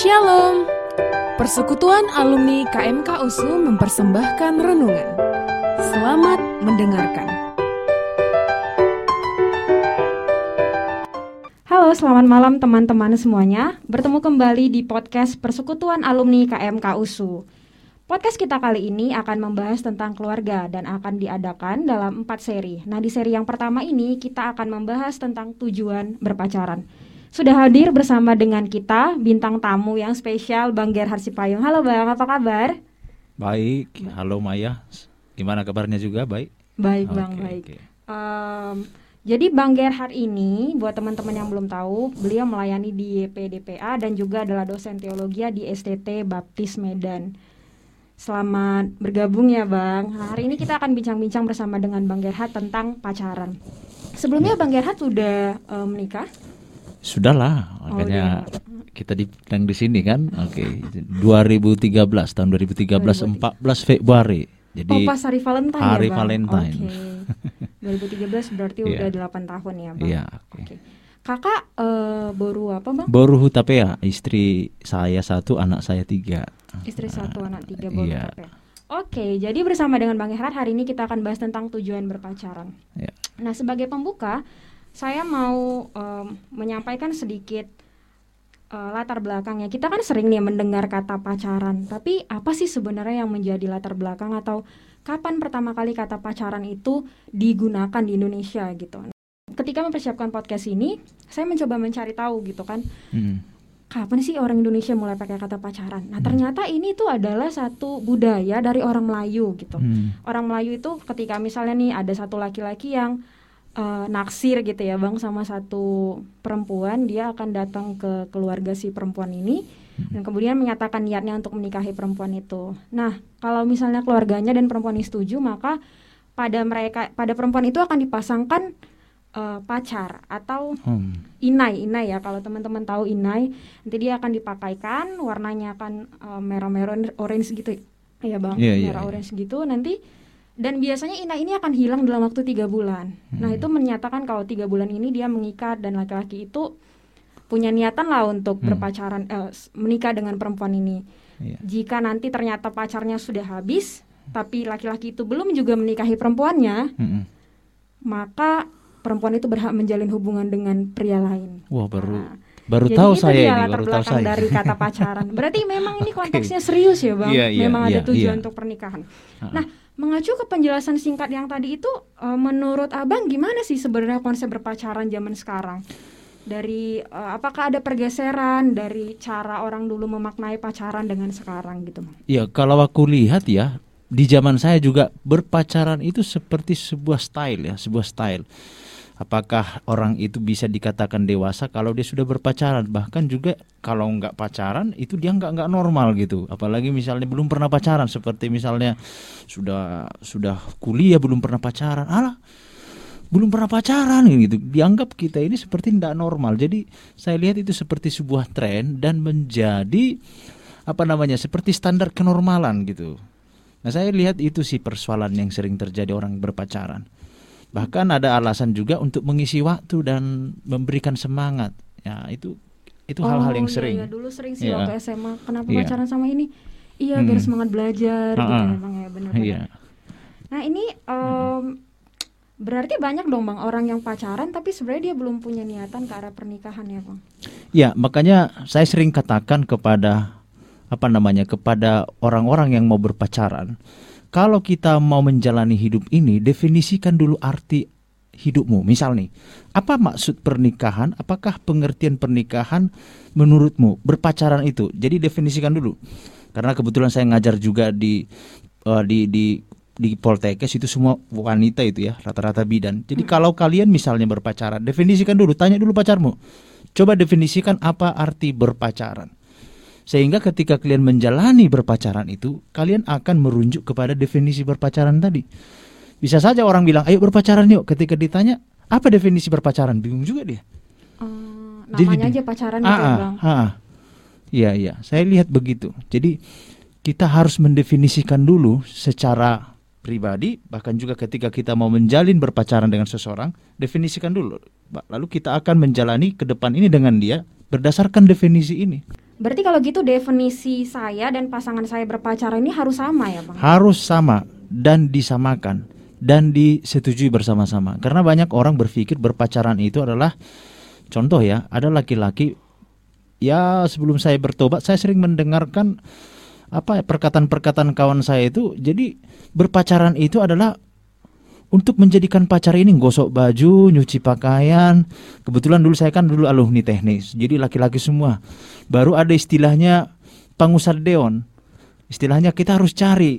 Shalom. Persekutuan alumni KMK USU mempersembahkan renungan. Selamat mendengarkan. Halo, selamat malam teman-teman semuanya. Bertemu kembali di podcast Persekutuan Alumni KMK USU. Podcast kita kali ini akan membahas tentang keluarga dan akan diadakan dalam empat seri. Nah, di seri yang pertama ini kita akan membahas tentang tujuan berpacaran. Sudah hadir bersama dengan kita bintang tamu yang spesial Bang Gerhard Sipayung. Halo Bang, apa kabar? Baik, halo Maya. Gimana kabarnya juga? Baik. Baik Bang, baik. oke. Em, jadi Bang Gerhard ini, buat teman-teman yang belum tahu, beliau melayani di YPDPA dan juga adalah dosen teologi di STT Baptis Medan. Selamat bergabung ya Bang. Nah, hari ini kita akan bincang-bincang bersama dengan Bang Gerhard tentang pacaran. Sebelumnya Bang Gerhard sudah eh, menikah? Sudahlah, Oh, makanya kita diundang di sini kan. Oke, 2013 tahun 2013 14 Februari. Jadi oh pas hari Valentine hari ya Bang? Valentine. Oke. 2013 berarti Iya. udah 8 tahun ya Bang? Iya, oke. Oke. Kakak eh, baru apa Bang? Baru Hutapea, istri saya satu, anak saya tiga. Istri satu, anak tiga baru iya. KP. Oke, jadi bersama dengan Bang Herhat hari ini kita akan bahas tentang tujuan berpacaran. Ya. Nah, sebagai pembuka, saya mau em, menyampaikan sedikit eh, latar belakangnya. Kita kan sering nih mendengar kata pacaran, tapi apa sih sebenarnya yang menjadi latar belakang atau kapan pertama kali kata pacaran itu digunakan di Indonesia gitu? Ketika mempersiapkan podcast ini, saya mencoba mencari tahu gitu kan, Hmm. kapan sih orang Indonesia mulai pakai kata pacaran? Nah, ternyata ini tuh adalah satu budaya dari orang Melayu gitu. Hmm. Orang Melayu itu ketika misalnya nih ada satu laki-laki yang eh, naksir gitu ya, Bang, sama satu perempuan, dia akan datang ke keluarga si perempuan ini dan kemudian menyatakan niatnya untuk menikahi perempuan itu. Nah, kalau misalnya keluarganya dan perempuan ini setuju, maka pada mereka pada perempuan itu akan dipasangkan eh, pacar atau Hmm. inai inai ya kalau teman-teman tahu inai nanti dia akan dipakaikan warnanya akan eh, merah-merah orange gitu ya bang Iya, iya, merah iya. orange gitu nanti dan biasanya inai ini akan hilang dalam waktu tiga bulan nah Hmm. itu menyatakan kalau tiga bulan ini dia mengikat dan laki-laki itu punya niatan lah untuk Hmm. berpacaran eh, menikah dengan perempuan ini Iya. jika nanti ternyata pacarnya sudah habis tapi laki-laki itu belum juga menikahi perempuannya Hmm. maka perempuan itu berhak menjalin hubungan dengan pria lain Wah, baru Nah, baru jadi tahu saya ini, baru tahu saya. dari kata pacaran. Berarti memang ini konteksnya serius ya bang. Iya, iya, memang ada iya, tujuan iya. untuk pernikahan. Ha-ha. Nah, mengacu ke penjelasan singkat yang tadi itu, eh, menurut abang gimana sih sebenarnya konsep berpacaran zaman sekarang? Dari eh, apakah ada pergeseran dari cara orang dulu memaknai pacaran dengan sekarang gitu? Bang? Ya, kalau aku lihat ya, di zaman saya juga berpacaran itu seperti sebuah style ya, sebuah style. Apakah orang itu bisa dikatakan dewasa kalau dia sudah berpacaran? Bahkan juga kalau nggak pacaran itu dia nggak nggak normal gitu. Apalagi misalnya belum pernah pacaran, seperti misalnya sudah sudah kuliah belum pernah pacaran, alah belum pernah pacaran gitu. Dianggap kita ini seperti tidak normal. Jadi saya lihat itu seperti sebuah tren dan menjadi apa namanya seperti standar kenormalan gitu. Nah saya lihat itu sih persoalan yang sering terjadi orang berpacaran. Bahkan ada alasan juga untuk mengisi waktu dan memberikan semangat. Ya itu itu hal-hal yang iya, sering. iya, dulu sering sih Iya. waktu SMA. Kenapa Iya. pacaran sama ini? Iya, biar Hmm. semangat belajar gitu Ha-ha. ya bang ya benar-benar. Iya. Nah ini em, berarti banyak dong bang orang yang pacaran tapi sebenarnya dia belum punya niatan ke arah pernikahan ya bang. Ya makanya saya sering katakan kepada apa namanya kepada orang-orang yang mau berpacaran, kalau kita mau menjalani hidup ini definisikan dulu arti hidupmu. Misal nih, apa maksud pernikahan? Apakah pengertian pernikahan menurutmu berpacaran itu? Jadi definisikan dulu. Karena kebetulan saya ngajar juga di eh, di di di Poltekkes itu semua wanita itu ya rata-rata bidan. Jadi kalau kalian misalnya berpacaran, definisikan dulu, tanya dulu pacarmu. Coba definisikan apa arti berpacaran. Sehingga ketika kalian menjalani berpacaran itu, kalian akan merujuk kepada definisi berpacaran tadi. Bisa saja orang bilang, "Ayo berpacaran yuk." Ketika ditanya, "Apa definisi berpacaran?" Bingung juga dia. Jadi namanya di- aja pacaran gitu ya bang. Iya, iya. Saya lihat begitu. Jadi kita harus mendefinisikan dulu secara pribadi, bahkan juga ketika kita mau menjalin berpacaran dengan seseorang, definisikan dulu. Lalu kita akan menjalani ke depan ini dengan dia berdasarkan definisi ini. Berarti kalau gitu definisi saya dan pasangan saya berpacaran ini harus sama ya, Bang? Harus sama dan disamakan dan disetujui bersama-sama. Karena banyak orang berpikir berpacaran itu adalah contoh ya, ada laki-laki ya sebelum saya bertobat saya sering mendengarkan apa perkataan-perkataan kawan saya itu jadi berpacaran itu adalah untuk menjadikan pacar ini gosok baju, nyuci pakaian. Kebetulan dulu saya kan dulu alumni teknis, jadi laki-laki semua. Baru ada istilahnya pangusar deon. Istilahnya kita harus cari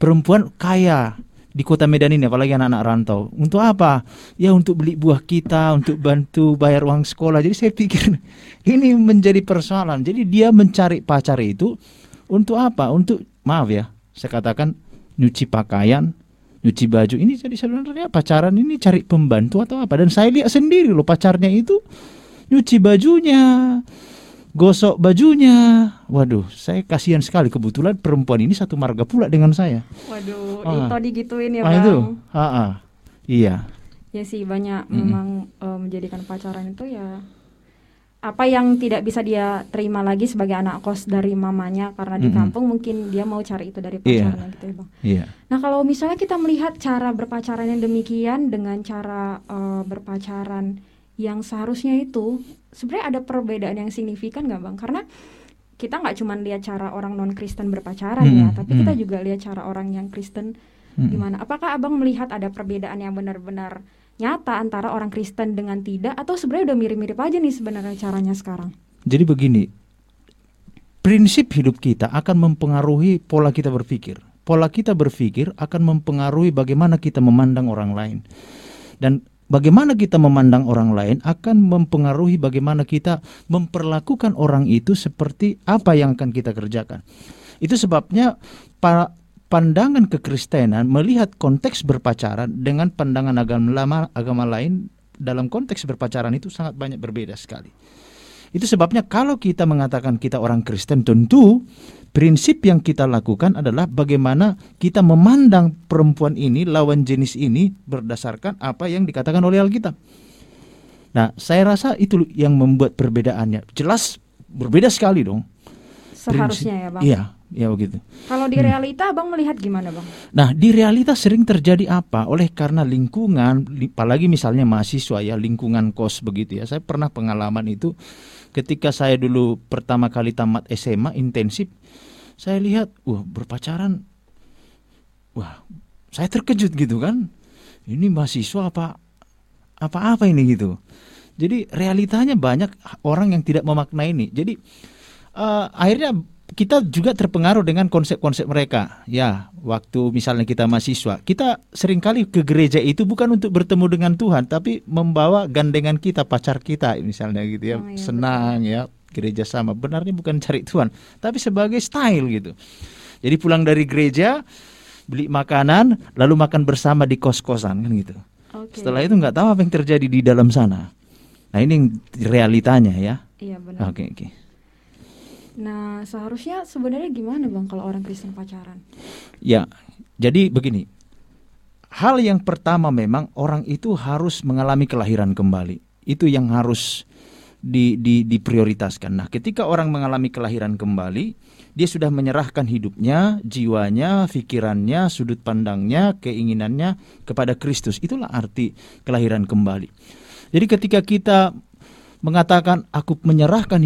perempuan kaya di kota Medan ini apalagi anak-anak rantau. Untuk apa? Ya untuk beli buah kita, untuk bantu bayar uang sekolah. Jadi saya pikir ini menjadi persoalan. Jadi dia mencari pacar itu untuk apa? Untuk maaf ya, saya katakan nyuci pakaian, nyuci baju ini jadi sebenarnya pacaran ini cari pembantu atau apa dan saya lihat sendiri loh pacarnya itu nyuci bajunya gosok bajunya waduh saya kasihan sekali kebetulan perempuan ini satu marga pula dengan saya Waduh, Ah. itu digituin ya, ah Bang. itu ah, ah. iya Ya sih banyak Mm-mm. memang eh, menjadikan pacaran itu ya apa yang tidak bisa dia terima lagi sebagai anak kos dari mamanya karena di Mm-mm. kampung mungkin dia mau cari itu dari Iya. pacarnya gitu ya bang. iya Nah kalau misalnya kita melihat cara berpacaran yang demikian dengan cara eh, berpacaran yang seharusnya itu sebenarnya ada perbedaan yang signifikan nggak bang? Karena kita nggak cuma lihat cara orang non Kristen berpacaran ya, Mm-mm, tapi kita mm. juga lihat cara orang yang Kristen Mm-mm. gimana? Apakah abang melihat ada perbedaan yang benar-benar nyata antara orang Kristen dengan tidak atau sebenarnya udah mirip-mirip aja nih sebenarnya caranya sekarang? jadi begini prinsip hidup kita akan mempengaruhi pola kita berpikir pola kita berpikir akan mempengaruhi bagaimana kita memandang orang lain dan bagaimana kita memandang orang lain akan mempengaruhi bagaimana kita memperlakukan orang itu seperti apa yang akan kita kerjakan. Itu sebabnya para pandangan kekristenan melihat konteks berpacaran dengan pandangan agama lama agama lain dalam konteks berpacaran itu sangat banyak berbeda sekali. Itu sebabnya kalau kita mengatakan kita orang Kristen tentu prinsip yang kita lakukan adalah bagaimana kita memandang perempuan ini lawan jenis ini berdasarkan apa yang dikatakan oleh Alkitab. Nah, saya rasa itu yang membuat perbedaannya. Jelas berbeda sekali dong. Seharusnya ya bang. Iya, ya begitu. Kalau di realita abang melihat gimana bang? Nah, di realitas sering terjadi apa? Oleh karena lingkungan, li- apalagi misalnya mahasiswa ya, lingkungan kos begitu ya. Saya pernah pengalaman itu ketika saya dulu pertama kali tamat SMA intensif, saya lihat, wah berpacaran, wah saya terkejut gitu kan. Ini mahasiswa apa apa-apa ini gitu. Jadi realitanya banyak orang yang tidak memaknai ini. Jadi eh, akhirnya kita juga terpengaruh dengan konsep-konsep mereka. Ya, waktu misalnya kita mahasiswa, kita sering kali ke gereja itu bukan untuk bertemu dengan Tuhan, tapi membawa gandengan kita, pacar kita misalnya gitu ya. Oh, iya, Senang ya, gereja sama. Benarnya bukan cari Tuhan, tapi sebagai style gitu. Jadi pulang dari gereja, beli makanan, lalu makan bersama di kos-kosan kan gitu. Oke. Setelah itu nggak tahu apa yang terjadi di dalam sana. Nah ini yang realitanya ya. Iya benar. Oke oke. Nah seharusnya sebenarnya gimana bang kalau orang Kristen pacaran? Ya, jadi begini. Hal yang pertama memang orang itu harus mengalami kelahiran kembali. Itu yang harus di, di, diprioritaskan. Nah, ketika orang mengalami kelahiran kembali, dia sudah menyerahkan hidupnya, jiwanya, pikirannya, sudut pandangnya, keinginannya kepada Kristus. Itulah arti kelahiran kembali. Jadi ketika kita mengatakan aku menyerahkan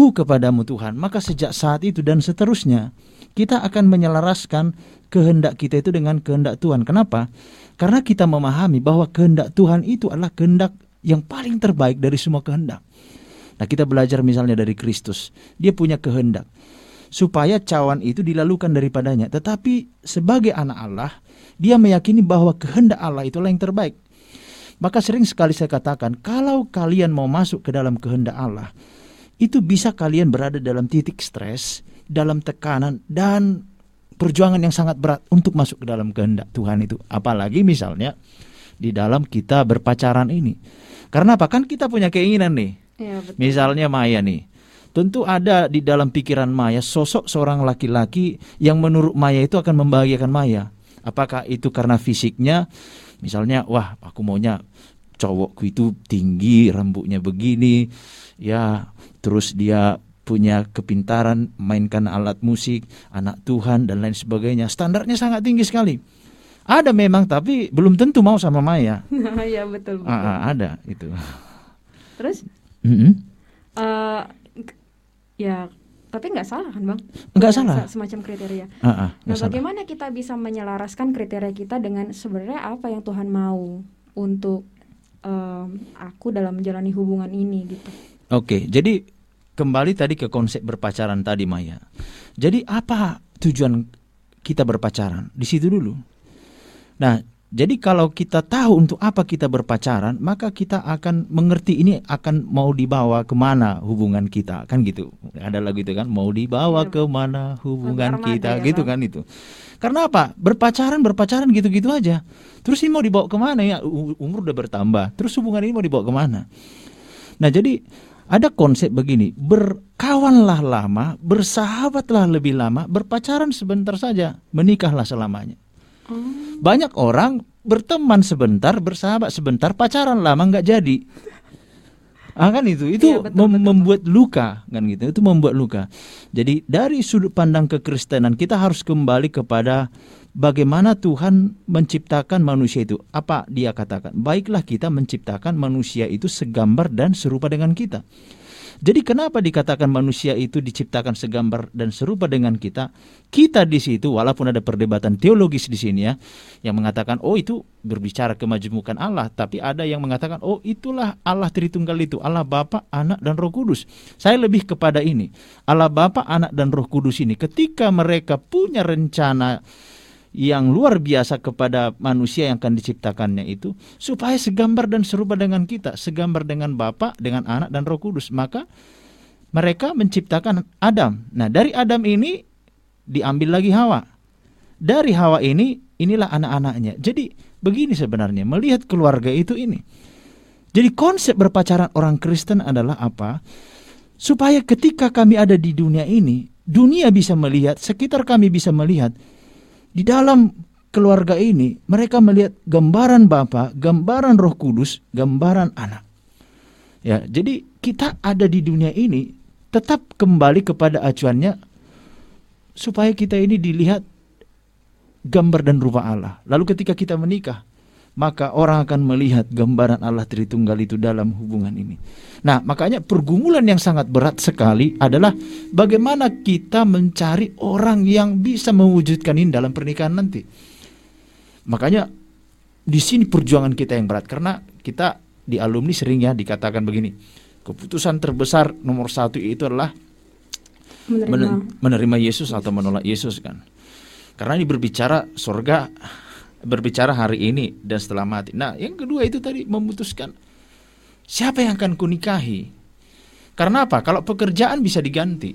hidupku kepadamu Tuhan, maka sejak saat itu dan seterusnya kita akan menyelaraskan kehendak kita itu dengan kehendak Tuhan. Kenapa? Karena kita memahami bahwa kehendak Tuhan itu adalah kehendak yang paling terbaik dari semua kehendak. Nah, kita belajar misalnya dari Kristus. Dia punya kehendak supaya cawan itu dilalukan daripadanya. Tetapi sebagai anak Allah, dia meyakini bahwa kehendak Allah itulah yang terbaik. Maka sering sekali saya katakan, kalau kalian mau masuk ke dalam kehendak Allah, itu bisa kalian berada dalam titik stres, dalam tekanan, dan perjuangan yang sangat berat untuk masuk ke dalam kehendak Tuhan itu. Apalagi misalnya di dalam kita berpacaran ini. Karena apa? Kan kita punya keinginan nih. Betul. Misalnya Maya nih. Tentu ada di dalam pikiran Maya sosok seorang laki-laki yang menurut Maya itu akan membahagiakan Maya. Apakah itu karena fisiknya? Misalnya, wah aku maunya cowokku itu tinggi, rambutnya begini, ya terus dia punya kepintaran mainkan alat musik, anak Tuhan dan lain sebagainya. Standarnya sangat tinggi sekali. Ada memang tapi belum tentu mau sama Maya. Iya betul betul. Ah, ah, ada itu. Terus Mm-mm. eh, ya tapi nggak salah kan bang? Nggak salah. se- Semacam kriteria. Ah, ah, Nah salah. bagaimana kita bisa menyelaraskan kriteria kita dengan sebenarnya apa yang Tuhan mau untuk em, aku dalam menjalani hubungan ini gitu? Oke, jadi kembali tadi ke konsep berpacaran tadi Maya. Jadi apa tujuan kita berpacaran? Di situ dulu. Nah, jadi kalau kita tahu untuk apa kita berpacaran, maka kita akan mengerti ini akan mau dibawa ke mana hubungan kita, kan gitu. Ada lagu itu kan, mau dibawa Iya. ke mana hubungan Armada kita, ya, gitu kan itu. Karena apa? Berpacaran, berpacaran gitu-gitu aja. Terus ini mau dibawa ke mana ya? Umur udah bertambah. Terus hubungan ini mau dibawa ke mana? Nah jadi ada konsep begini, berkawanlah lama, bersahabatlah lebih lama, berpacaran sebentar saja, menikahlah selamanya. Oh, Banyak orang berteman sebentar, bersahabat sebentar, pacaran lama nggak jadi. Ah kan itu, itu Iya, betul, mem- betul. membuat luka kan gitu, itu membuat luka. Jadi dari sudut pandang kekristenan kita harus kembali kepada bagaimana Tuhan menciptakan manusia itu. Apa dia katakan? Baiklah kita menciptakan manusia itu segambar dan serupa dengan kita. Jadi kenapa dikatakan manusia itu diciptakan segambar dan serupa dengan kita? Kita di situ walaupun ada perdebatan teologis di sini ya yang mengatakan oh itu berbicara kemajemukan Allah, tapi ada yang mengatakan oh itulah Allah Tritunggal itu, Allah Bapa, Anak dan Roh Kudus. Saya lebih kepada ini. Allah Bapa, Anak dan Roh Kudus ini ketika mereka punya rencana yang luar biasa kepada manusia yang akan diciptakannya itu supaya segambar dan serupa dengan kita, segambar dengan Bapa, dengan Anak dan Roh Kudus. Maka mereka menciptakan Adam. Nah, dari Adam ini diambil lagi Hawa. Dari Hawa ini inilah anak-anaknya. Jadi begini sebenarnya melihat keluarga itu ini. Jadi konsep berpacaran orang Kristen adalah apa? Supaya ketika kami ada di dunia ini, dunia bisa melihat, sekitar kami bisa melihat di dalam keluarga ini mereka melihat gambaran Bapa, gambaran Roh Kudus, gambaran anak. Ya, jadi kita ada di dunia ini tetap kembali kepada acuannya supaya kita ini dilihat gambar dan rupa Allah. Lalu ketika kita menikah, maka orang akan melihat gambaran Allah Tritunggal itu dalam hubungan ini. Nah, makanya pergumulan yang sangat berat sekali adalah bagaimana kita mencari orang yang bisa mewujudkan ini dalam pernikahan nanti. Makanya di sini perjuangan kita yang berat karena kita di alumni sering ya dikatakan begini, keputusan terbesar nomor satu itu adalah menerima. men- menerima Yesus atau menolak Yesus kan. Karena ini berbicara surga, berbicara hari ini dan setelah mati. Nah, yang kedua itu tadi memutuskan siapa yang akan kunikahi. Karena apa? Kalau pekerjaan bisa diganti.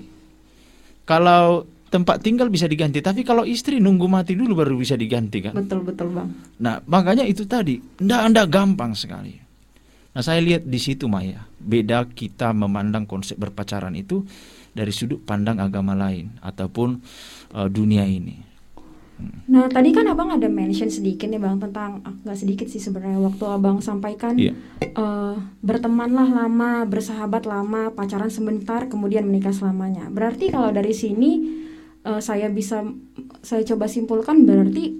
Kalau tempat tinggal bisa diganti, tapi kalau istri nunggu mati dulu baru bisa diganti kan. Betul betul bang. Nah, makanya itu tadi, ndak ndak gampang sekali. Nah, saya lihat di situ Maya, beda kita memandang konsep berpacaran itu dari sudut pandang agama lain ataupun eh, dunia ini. Nah tadi kan abang ada mention sedikit nih bang tentang ah, nggak sedikit sih sebenarnya waktu abang sampaikan Iya. eh, bertemanlah lama, bersahabat lama, pacaran sebentar, kemudian menikah selamanya. Berarti kalau dari sini eh, saya bisa saya coba simpulkan berarti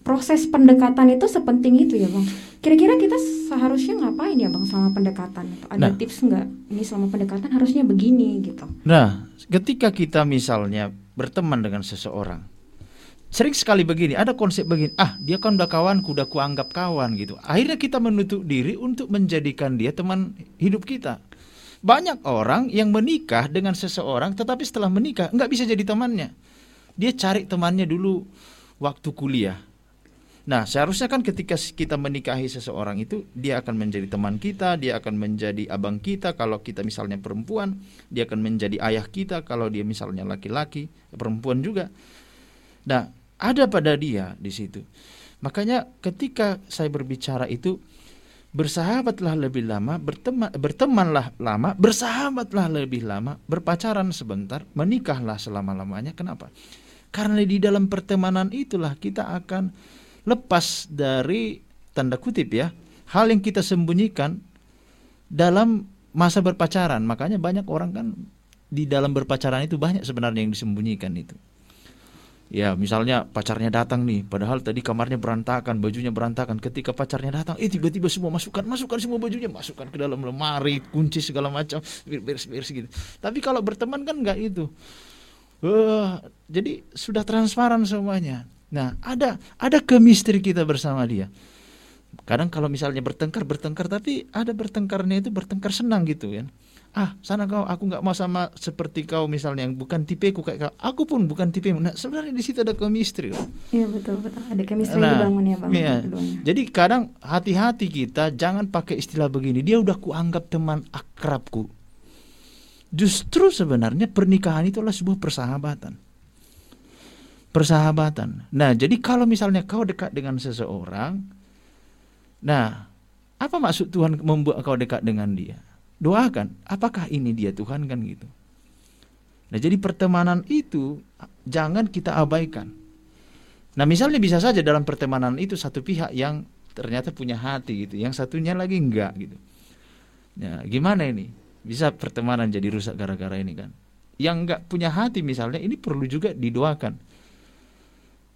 proses pendekatan itu sepenting itu ya bang. Kira-kira kita seharusnya ngapain ya bang selama pendekatan? Ada Nah. tips nggak? Ini selama pendekatan harusnya begini gitu. Nah, ketika kita misalnya berteman dengan seseorang, sering sekali begini, ada konsep begini, ah dia kan udah kawanku, udah kuanggap kawan gitu. Akhirnya kita menutup diri untuk menjadikan dia teman hidup kita. Banyak orang yang menikah dengan seseorang, tetapi setelah menikah nggak bisa jadi temannya. Dia cari temannya dulu waktu kuliah. Nah, seharusnya kan ketika kita menikahi seseorang itu, dia akan menjadi teman kita, dia akan menjadi abang kita kalau kita misalnya perempuan, dia akan menjadi ayah kita kalau dia misalnya laki-laki, perempuan juga. Nah, ada pada dia di situ. Makanya ketika saya berbicara itu bersahabatlah lebih lama, berteman bertemanlah lama, bersahabatlah lebih lama, berpacaran sebentar, menikahlah selama-lamanya. Kenapa? Karena di dalam pertemanan itulah kita akan lepas dari tanda kutip ya, hal yang kita sembunyikan dalam masa berpacaran. Makanya banyak orang kan di dalam berpacaran itu banyak sebenarnya yang disembunyikan itu. Ya, misalnya pacarnya datang nih, padahal tadi kamarnya berantakan, bajunya berantakan. Ketika pacarnya datang, eh tiba-tiba semua masukkan, masukkan semua bajunya, masukkan ke dalam lemari, kunci segala macam, beres-beres gitu. Tapi kalau berteman kan nggak itu. Uh, jadi sudah transparan semuanya. Nah, ada ada chemistry kita bersama dia. Kadang kalau misalnya bertengkar bertengkar, tapi ada bertengkarnya itu bertengkar senang gitu ya ah sana kau aku nggak mau sama seperti kau misalnya yang bukan tipe ku kayak kau. Aku pun bukan tipe nah sebenarnya di situ ada chemistry iya betul betul. Ada chemistry nah, dibangun ya bang iya. jadi kadang hati-hati kita jangan pakai istilah begini. Dia udah kuanggap teman akrabku. Justru sebenarnya pernikahan itu adalah sebuah persahabatan. Persahabatan. Nah jadi kalau misalnya kau dekat dengan seseorang nah apa maksud Tuhan membuat kau dekat dengan dia doakan apakah ini dia Tuhan kan gitu. Nah jadi pertemanan itu jangan kita abaikan. Nah misalnya bisa saja dalam pertemanan itu satu pihak yang ternyata punya hati gitu yang satunya lagi enggak gitu. Nah gimana ini? Bisa pertemanan jadi rusak gara-gara ini kan? Yang enggak punya hati misalnya ini perlu juga didoakan.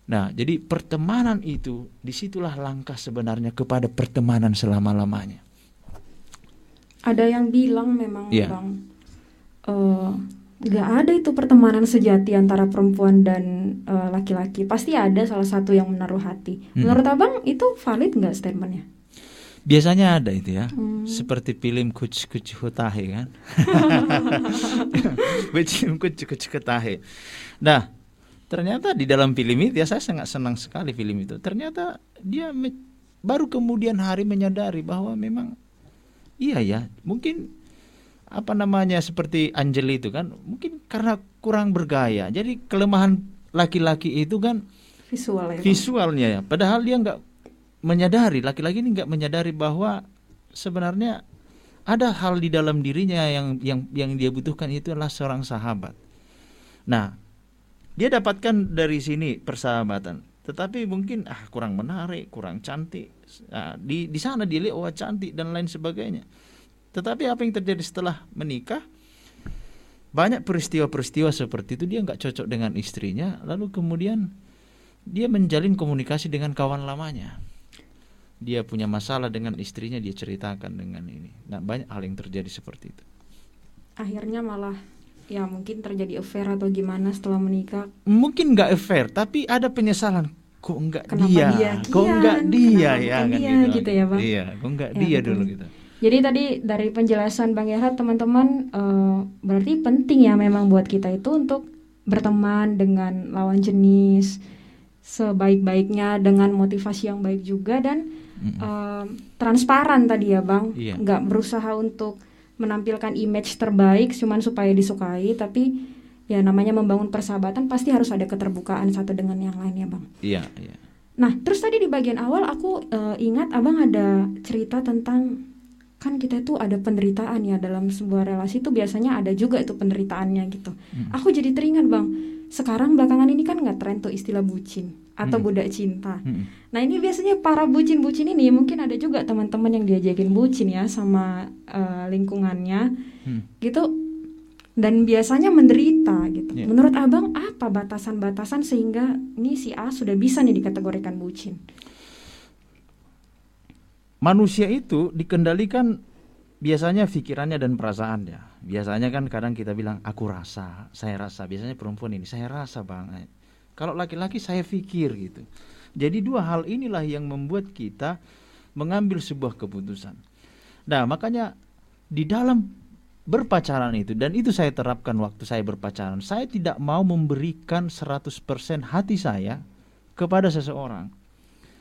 Nah, jadi pertemanan itu di situlah langkah sebenarnya kepada pertemanan selama-lamanya ada yang bilang memang yeah. bang uh, nggak ada itu pertemanan sejati antara perempuan dan uh, laki-laki. Pasti ada salah satu yang menaruh hati. Hmm. menurut abang itu valid nggak statementnya? Biasanya ada itu ya. Hmm. seperti film kuc kuc hutahe kan? Film kuc kuc hutahe. Nah ternyata di dalam film itu ya saya sangat senang sekali film itu. Ternyata dia baru kemudian hari menyadari bahwa memang Iya ya, mungkin apa namanya seperti Angel itu kan, mungkin karena kurang bergaya. Jadi kelemahan laki-laki itu kan visual ya. Visualnya ya. Padahal dia nggak menyadari, laki-laki ini nggak menyadari bahwa sebenarnya ada hal di dalam dirinya yang yang yang dia butuhkan itu adalah seorang sahabat. Nah, dia dapatkan dari sini persahabatan. Tetapi mungkin ah kurang menarik, kurang cantik, Nah, di di sana dia lihat oh cantik dan lain sebagainya. Tetapi apa yang terjadi setelah menikah? Banyak peristiwa-peristiwa seperti itu dia nggak cocok dengan istrinya, lalu kemudian dia menjalin komunikasi dengan kawan lamanya. Dia punya masalah dengan istrinya, dia ceritakan dengan ini. Nah, banyak hal yang terjadi seperti itu. Akhirnya malah ya mungkin terjadi affair atau gimana setelah menikah. Mungkin nggak affair, tapi ada penyesalan kok enggak Kenapa dia, dia kok enggak dia ya kan dia, gitu. gitu ya bang iya kok enggak ya, dia betul. dulu gitu jadi tadi dari penjelasan bang Yahya teman-teman uh, berarti penting ya memang buat kita itu untuk berteman dengan lawan jenis sebaik-baiknya dengan motivasi yang baik juga dan mm-hmm. uh, transparan tadi ya bang iya. nggak berusaha untuk menampilkan image terbaik cuman supaya disukai tapi ya namanya membangun persahabatan pasti harus ada keterbukaan satu dengan yang lain ya bang. Iya iya. Nah terus tadi di bagian awal aku uh, ingat abang ada cerita tentang kan kita itu ada penderitaan ya dalam sebuah relasi itu biasanya ada juga itu penderitaannya gitu. Hmm. Aku jadi teringat bang. Sekarang belakangan ini kan nggak tren tuh istilah bucin atau hmm. budak cinta. Hmm. Nah ini biasanya para bucin-bucin ini mungkin ada juga teman-teman yang diajakin bucin ya sama uh, lingkungannya, hmm. gitu dan biasanya menderita gitu. Yeah. Menurut abang apa batasan-batasan sehingga ini si A sudah bisa nih dikategorikan bucin? Manusia itu dikendalikan biasanya pikirannya dan perasaannya. Biasanya kan kadang kita bilang aku rasa, saya rasa. Biasanya perempuan ini saya rasa bang. Kalau laki-laki saya pikir gitu. Jadi dua hal inilah yang membuat kita mengambil sebuah keputusan. Nah makanya di dalam berpacaran itu dan itu saya terapkan waktu saya berpacaran. Saya tidak mau memberikan 100% hati saya kepada seseorang.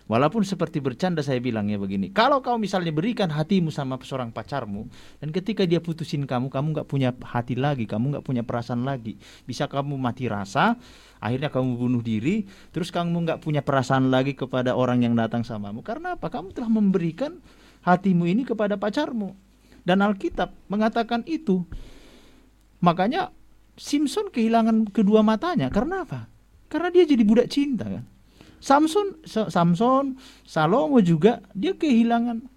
Walaupun seperti bercanda saya bilangnya begini, kalau kau misalnya berikan hatimu sama seorang pacarmu dan ketika dia putusin kamu, kamu nggak punya hati lagi, kamu nggak punya perasaan lagi, bisa kamu mati rasa, akhirnya kamu bunuh diri, terus kamu nggak punya perasaan lagi kepada orang yang datang samamu. Karena apa? Kamu telah memberikan hatimu ini kepada pacarmu. Dan Alkitab mengatakan itu. Makanya Simpson kehilangan kedua matanya karena apa? Karena dia jadi budak cinta kan. Samson Samson Salomo juga dia kehilangan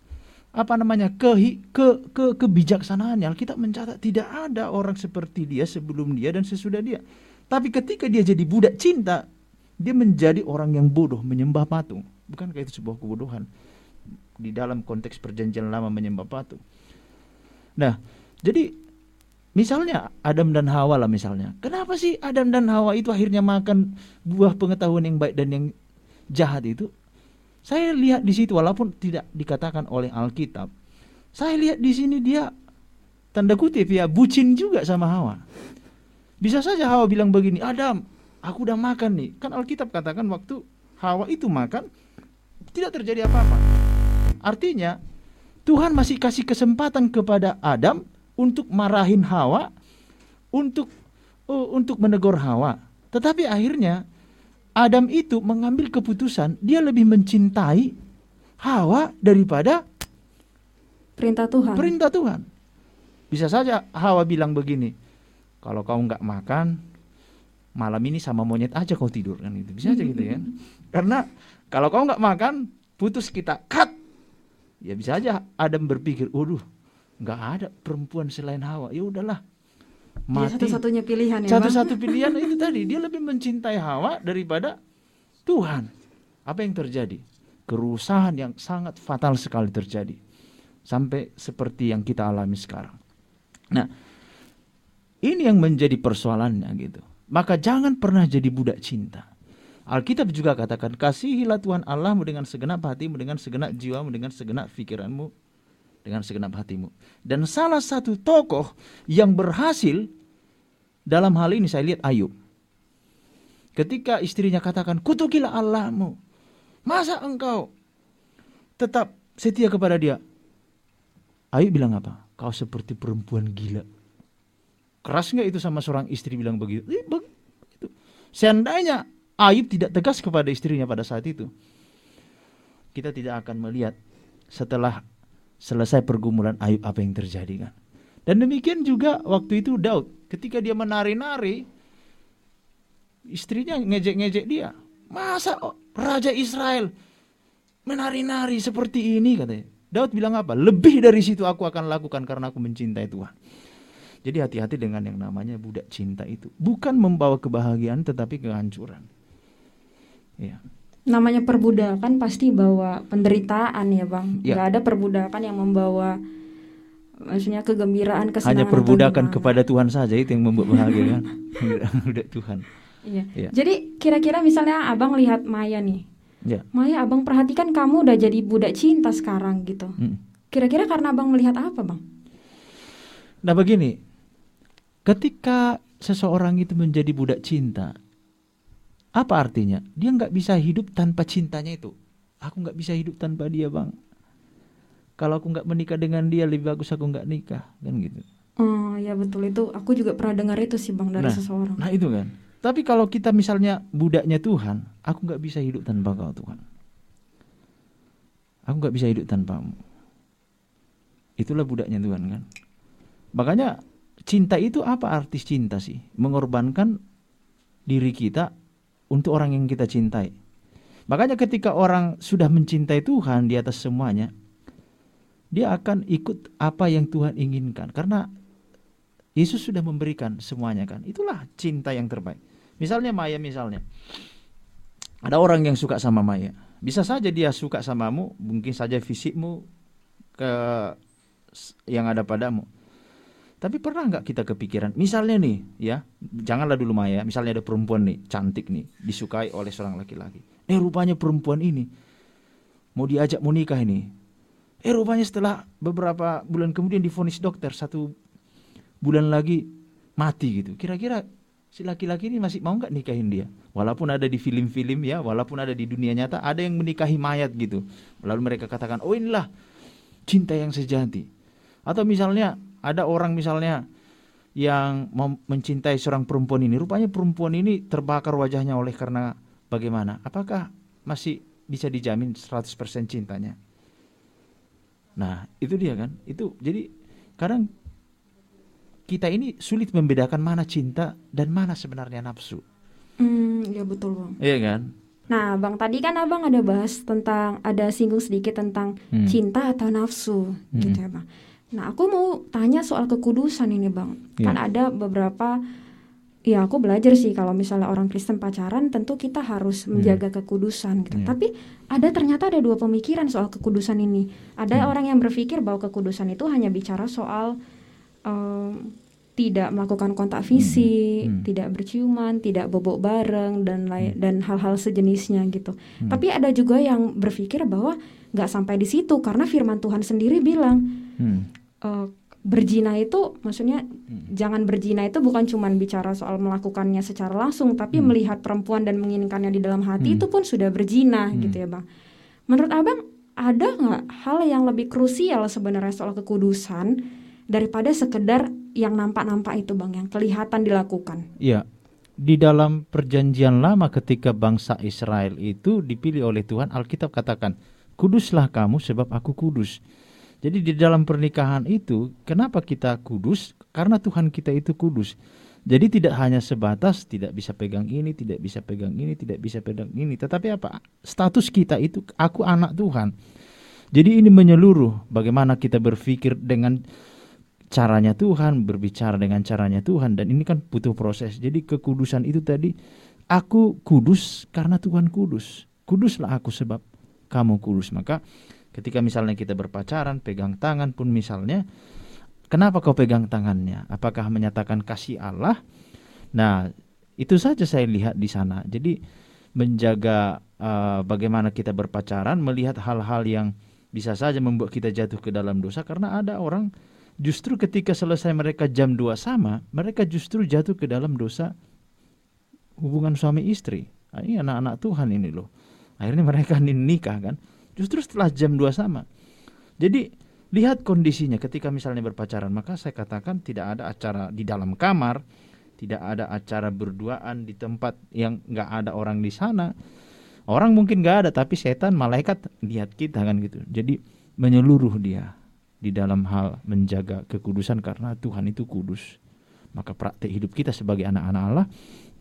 apa namanya ke ke ke kebijaksanaan Alkitab mencatat tidak ada orang seperti dia sebelum dia dan sesudah dia. Tapi ketika dia jadi budak cinta, dia menjadi orang yang bodoh menyembah patung. Bukankah itu sebuah kebodohan? Di dalam konteks perjanjian lama menyembah patung. Nah, jadi misalnya Adam dan Hawa lah misalnya. Kenapa sih Adam dan Hawa itu akhirnya makan buah pengetahuan yang baik dan yang jahat itu? Saya lihat di situ walaupun tidak dikatakan oleh Alkitab. Saya lihat di sini dia tanda kutip ya bucin juga sama Hawa. Bisa saja Hawa bilang begini, Adam, aku udah makan nih. Kan Alkitab katakan waktu Hawa itu makan tidak terjadi apa-apa. Artinya Tuhan masih kasih kesempatan kepada Adam untuk marahin Hawa, untuk uh, untuk menegur Hawa. Tetapi akhirnya Adam itu mengambil keputusan dia lebih mencintai Hawa daripada perintah Tuhan. Perintah Tuhan. Bisa saja Hawa bilang begini, kalau kau nggak makan malam ini sama monyet aja kau tidur kan itu bisa aja gitu ya. Karena kalau kau nggak makan putus kita cut. Ya bisa aja Adam berpikir, waduh nggak ada perempuan selain Hawa. Ya udahlah, mati. satu-satunya pilihan ya Satu-satu pilihan itu tadi dia lebih mencintai Hawa daripada Tuhan. Apa yang terjadi? Kerusahan yang sangat fatal sekali terjadi. Sampai seperti yang kita alami sekarang. Nah, ini yang menjadi persoalannya gitu. Maka jangan pernah jadi budak cinta. Alkitab juga katakan, kasihilah Tuhan Allahmu dengan segenap hatimu, dengan segenap jiwamu, dengan segenap pikiranmu, dengan segenap hatimu. Dan salah satu tokoh yang berhasil dalam hal ini saya lihat Ayub. Ketika istrinya katakan, kutukilah Allahmu. Masa engkau tetap setia kepada dia? Ayub bilang apa? Kau seperti perempuan gila. Keras nggak itu sama seorang istri bilang begitu? Begitu. Seandainya Ayub tidak tegas kepada istrinya pada saat itu, kita tidak akan melihat setelah selesai pergumulan Ayub apa yang terjadi kan. Dan demikian juga waktu itu Daud ketika dia menari-nari istrinya ngejek-ngejek dia. Masa raja Israel menari-nari seperti ini katanya. Daud bilang apa? Lebih dari situ aku akan lakukan karena aku mencintai Tuhan. Jadi hati-hati dengan yang namanya budak cinta itu. Bukan membawa kebahagiaan tetapi kehancuran. Ya namanya perbudakan pasti bawa penderitaan ya bang. Ya. Gak ada perbudakan yang membawa maksudnya kegembiraan kesenangan hanya perbudakan kepada Tuhan saja itu yang membuat bahagia kan? Udah Tuhan. Iya. Ya. jadi kira-kira misalnya abang lihat Maya nih. Ya. Maya abang perhatikan kamu udah jadi budak cinta sekarang gitu. Hmm. kira-kira karena abang melihat apa bang? Nah begini. Ketika seseorang itu menjadi budak cinta apa artinya? Dia nggak bisa hidup tanpa cintanya itu. Aku nggak bisa hidup tanpa dia bang. Kalau aku nggak menikah dengan dia lebih bagus aku nggak nikah kan gitu. Oh ya betul itu. Aku juga pernah dengar itu sih bang dari nah, seseorang. Nah itu kan. Tapi kalau kita misalnya budaknya Tuhan, aku nggak bisa hidup tanpa kau Tuhan. Aku nggak bisa hidup tanpamu. Itulah budaknya Tuhan kan. Makanya cinta itu apa artis cinta sih? Mengorbankan diri kita untuk orang yang kita cintai. Makanya ketika orang sudah mencintai Tuhan di atas semuanya, dia akan ikut apa yang Tuhan inginkan karena Yesus sudah memberikan semuanya kan. Itulah cinta yang terbaik. Misalnya Maya misalnya. Ada orang yang suka sama Maya. Bisa saja dia suka samamu, mungkin saja fisikmu ke yang ada padamu. Tapi pernah nggak kita kepikiran, misalnya nih, ya, janganlah dulu Maya, misalnya ada perempuan nih, cantik nih, disukai oleh seorang laki-laki. Eh rupanya perempuan ini mau diajak mau nikah ini. Eh rupanya setelah beberapa bulan kemudian difonis dokter satu bulan lagi mati gitu. Kira-kira si laki-laki ini masih mau nggak nikahin dia? Walaupun ada di film-film ya, walaupun ada di dunia nyata, ada yang menikahi mayat gitu. Lalu mereka katakan, oh inilah cinta yang sejati. Atau misalnya ada orang misalnya yang mencintai seorang perempuan ini, rupanya perempuan ini terbakar wajahnya oleh karena bagaimana? Apakah masih bisa dijamin 100% cintanya? Nah, itu dia kan. Itu jadi kadang kita ini sulit membedakan mana cinta dan mana sebenarnya nafsu. Hmm, ya betul bang. Iya kan. Nah, Bang, tadi kan Abang ada bahas tentang ada singgung sedikit tentang Hmm. cinta atau nafsu gitu ya, Bang. Nah, aku mau tanya soal kekudusan ini, Bang. Iya. Kan ada beberapa ya aku belajar sih kalau misalnya orang Kristen pacaran tentu kita harus menjaga kekudusan gitu. Iya. Tapi ada ternyata ada dua pemikiran soal kekudusan ini. Ada Hmm. orang yang berpikir bahwa kekudusan itu hanya bicara soal em, tidak melakukan kontak fisik, Hmm. tidak berciuman, tidak bobok bareng dan lain dan hal-hal sejenisnya gitu. Hmm. Tapi ada juga yang berpikir bahwa nggak sampai di situ karena Firman Tuhan sendiri bilang Hmm. Eh, berzina itu maksudnya Hmm. jangan berzina itu bukan cuman bicara soal melakukannya secara langsung tapi Hmm. melihat perempuan dan menginginkannya di dalam hati Hmm. itu pun sudah berzina Hmm. gitu ya bang. Menurut abang ada nggak hal yang lebih krusial sebenarnya soal kekudusan daripada sekedar yang nampak-nampak itu bang yang kelihatan dilakukan? Iya. Di dalam perjanjian lama ketika bangsa Israel itu dipilih oleh Tuhan, Alkitab katakan, "Kuduslah kamu sebab aku kudus." Jadi di dalam pernikahan itu, kenapa kita kudus? Karena Tuhan kita itu kudus. Jadi tidak hanya sebatas tidak bisa pegang ini, tidak bisa pegang ini, tidak bisa pegang ini, tetapi apa? Status kita itu aku anak Tuhan. Jadi ini menyeluruh bagaimana kita berpikir dengan caranya Tuhan, berbicara dengan caranya Tuhan dan ini kan butuh proses. Jadi kekudusan itu tadi aku kudus karena Tuhan kudus. Kuduslah aku sebab kamu kudus. Maka ketika misalnya kita berpacaran, pegang tangan pun misalnya kenapa kau pegang tangannya? Apakah menyatakan kasih Allah? Nah, itu saja saya lihat di sana. Jadi menjaga eh, bagaimana kita berpacaran, melihat hal-hal yang bisa saja membuat kita jatuh ke dalam dosa karena ada orang justru ketika selesai mereka jam 2 sama, mereka justru jatuh ke dalam dosa hubungan suami istri. Ah, Ini anak-anak Tuhan ini loh. Akhirnya mereka nikah kan. Justru setelah jam 2 sama. Jadi lihat kondisinya ketika misalnya berpacaran, maka saya katakan tidak ada acara di dalam kamar, tidak ada acara berduaan di tempat yang nggak ada orang di sana. Orang mungkin nggak ada, tapi setan, malaikat lihat kita kan gitu. Jadi menyeluruh dia di dalam hal menjaga kekudusan karena Tuhan itu kudus. Maka praktek hidup kita sebagai anak-anak Allah,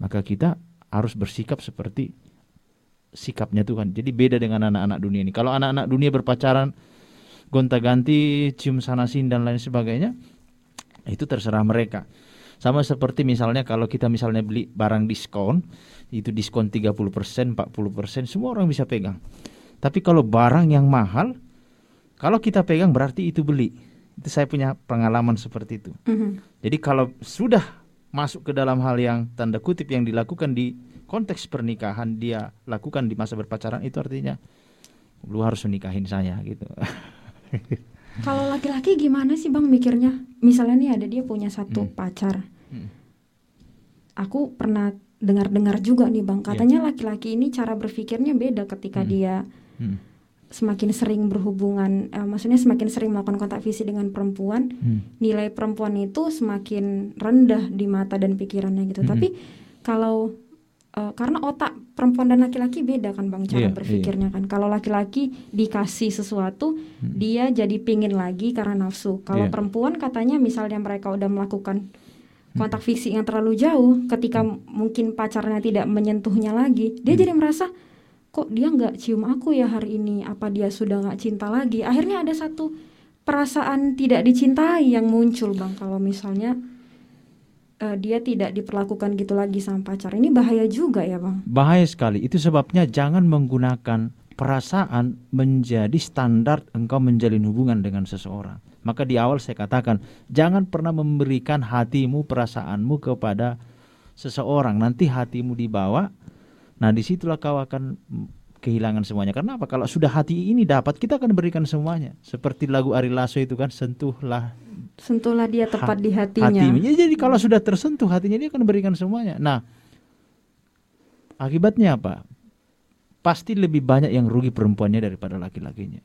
maka kita harus bersikap seperti sikapnya Tuhan. Jadi beda dengan anak-anak dunia ini. Kalau anak-anak dunia berpacaran gonta-ganti, cium sana sini dan lain sebagainya, itu terserah mereka. Sama seperti misalnya kalau kita misalnya beli barang diskon, itu diskon 30%, 40%, semua orang bisa pegang. Tapi kalau barang yang mahal, kalau kita pegang berarti itu beli. Itu saya punya pengalaman seperti itu. Mhm. Jadi kalau sudah masuk ke dalam hal yang tanda kutip yang dilakukan di konteks pernikahan dia lakukan di masa berpacaran itu artinya lu harus menikahin saya gitu. Kalau laki-laki gimana sih bang mikirnya? Misalnya nih ada dia punya satu Hmm. pacar. Hmm. Aku pernah dengar-dengar juga nih bang, katanya laki-laki ini cara berpikirnya beda ketika Hmm. dia Hmm. semakin sering berhubungan, eh, maksudnya semakin sering melakukan kontak fisik dengan perempuan, Hmm. nilai perempuan itu semakin rendah di mata dan pikirannya gitu. Mhm. Tapi kalau eh, karena otak perempuan dan laki-laki beda kan bang cara Iya, berpikirnya kan. Kalau laki-laki dikasih sesuatu, Hmm. dia jadi pingin lagi karena nafsu. Kalau Iya. perempuan katanya misalnya mereka udah melakukan Hmm. kontak fisik yang terlalu jauh, ketika m- mungkin pacarnya tidak menyentuhnya lagi, dia Hmm. jadi merasa kok dia nggak cium aku ya hari ini? Apa dia sudah nggak cinta lagi? Akhirnya ada satu perasaan tidak dicintai yang muncul bang. Kalau misalnya eh, dia tidak diperlakukan gitu lagi sama pacar, ini bahaya juga ya bang. Bahaya sekali. Itu sebabnya jangan menggunakan perasaan menjadi standar engkau menjalin hubungan dengan seseorang. Maka di awal saya katakan, jangan pernah memberikan hatimu, perasaanmu kepada seseorang. Nanti hatimu dibawa, nah di situlah kau akan kehilangan semuanya. Karena apa? Kalau sudah hati ini dapat, kita akan berikan semuanya. Seperti lagu Ari Lasso itu kan, sentuhlah Sentuhlah dia tepat Ha- di hatinya. hatinya. Jadi kalau sudah tersentuh hatinya dia akan berikan semuanya. Nah, akibatnya apa? Pasti lebih banyak yang rugi perempuannya daripada laki-lakinya.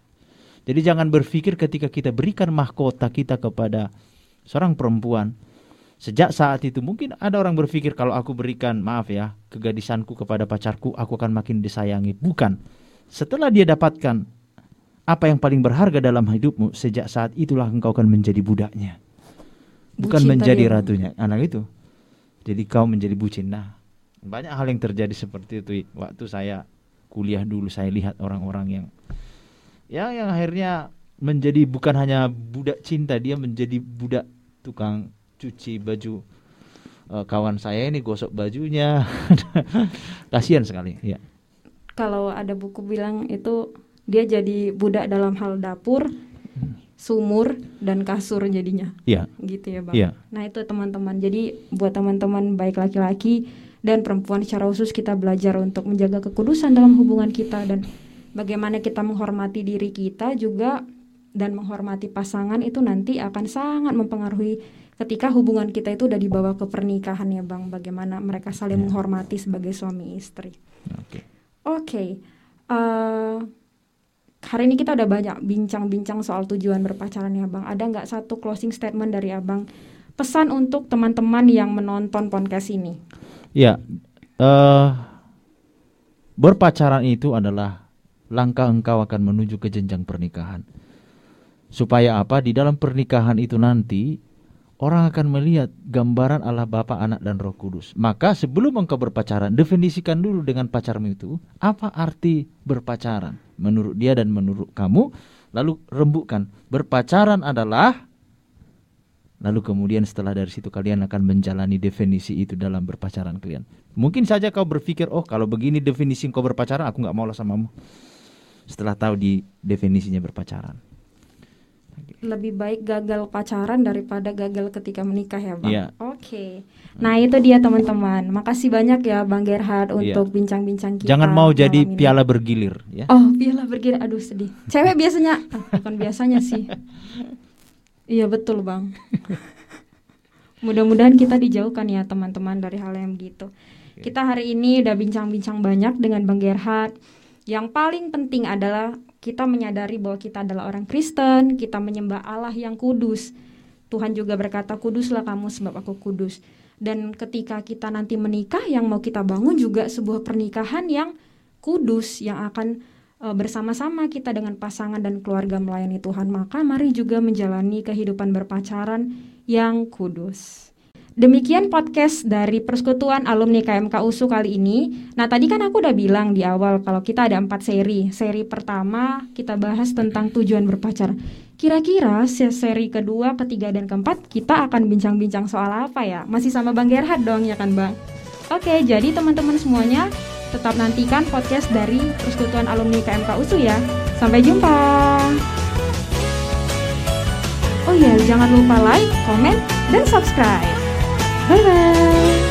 Jadi jangan berpikir ketika kita berikan mahkota kita kepada seorang perempuan, sejak saat itu mungkin ada orang berpikir kalau aku berikan maaf ya kegadisanku kepada pacarku, aku akan makin disayangi. Bukan. Setelah dia dapatkan apa yang paling berharga dalam hidupmu, sejak saat itulah engkau akan menjadi budaknya. Bukan Bucin menjadi tadi ya, ratunya. Anak itu. Jadi kau menjadi bucin. Nah banyak hal yang terjadi seperti itu. Waktu saya kuliah dulu saya lihat orang-orang yang yang yang akhirnya menjadi bukan hanya budak cinta dia menjadi budak tukang cuci baju Eh, kawan saya ini gosok bajunya kasihan sekali ya Kalau ada buku bilang itu dia jadi budak dalam hal dapur, sumur dan kasur jadinya. ya Gitu ya, Bang. Iya. Nah, itu teman-teman. Jadi buat teman-teman baik laki-laki dan perempuan secara khusus kita belajar untuk menjaga kekudusan dalam hubungan kita dan bagaimana kita menghormati diri kita juga dan menghormati pasangan itu nanti akan sangat mempengaruhi ketika hubungan kita itu udah dibawa ke pernikahan ya Bang. Bagaimana mereka saling Ya. menghormati sebagai suami istri. oke Oke, eh, hari ini kita udah banyak bincang-bincang soal tujuan berpacaran ya Bang. Ada nggak satu closing statement dari Abang? Pesan untuk teman-teman yang menonton podcast ini. ya eh berpacaran itu adalah langkah engkau akan menuju ke jenjang pernikahan supaya apa di dalam pernikahan itu nanti orang akan melihat gambaran Allah Bapa, Anak dan Roh Kudus. Maka sebelum engkau berpacaran, definisikan dulu dengan pacarmu itu apa arti berpacaran menurut dia dan menurut kamu. Lalu rembukan berpacaran adalah Lalu kemudian setelah dari situ kalian akan menjalani definisi itu dalam berpacaran kalian. Mungkin saja kau berpikir, oh kalau begini definisi kau berpacaran, aku nggak mau lah samamu. Setelah tahu di definisinya berpacaran. Lebih baik gagal pacaran daripada gagal ketika menikah ya Bang. Iya. Oke. Nah itu dia teman-teman. Makasih banyak ya Bang Gerhard Iya. untuk bincang-bincang kita. Jangan mau jadi ini. piala bergilir ya. Oh, piala bergilir. Aduh, sedih. Cewek biasanya, ah, bukan biasanya sih. Iya betul bang. Mudah-mudahan kita dijauhkan ya teman-teman dari hal yang begitu. Kita hari ini udah bincang-bincang banyak dengan Bang Gerhard. Yang paling penting adalah kita menyadari bahwa kita adalah orang Kristen, kita menyembah Allah yang kudus. Tuhan juga berkata, kuduslah kamu sebab aku kudus. Dan ketika kita nanti menikah, yang mau kita bangun juga sebuah pernikahan yang kudus, yang akan e, bersama-sama kita dengan pasangan dan keluarga melayani Tuhan. Maka mari juga menjalani kehidupan berpacaran yang kudus. Demikian podcast dari Persekutuan Alumni KMK USU kali ini. Nah tadi kan aku udah bilang di awal kalau kita ada empat seri. Seri pertama kita bahas tentang tujuan berpacaran. Kira-kira se- seri kedua, ketiga, dan keempat kita akan bincang-bincang soal apa ya? Masih sama Bang Gerhard dong ya kan Bang? Oke, jadi teman-teman semuanya tetap nantikan podcast dari Persekutuan Alumni KMK USU ya. Sampai jumpa. Oh ya, jangan lupa like, komen, dan subscribe. Bye bye.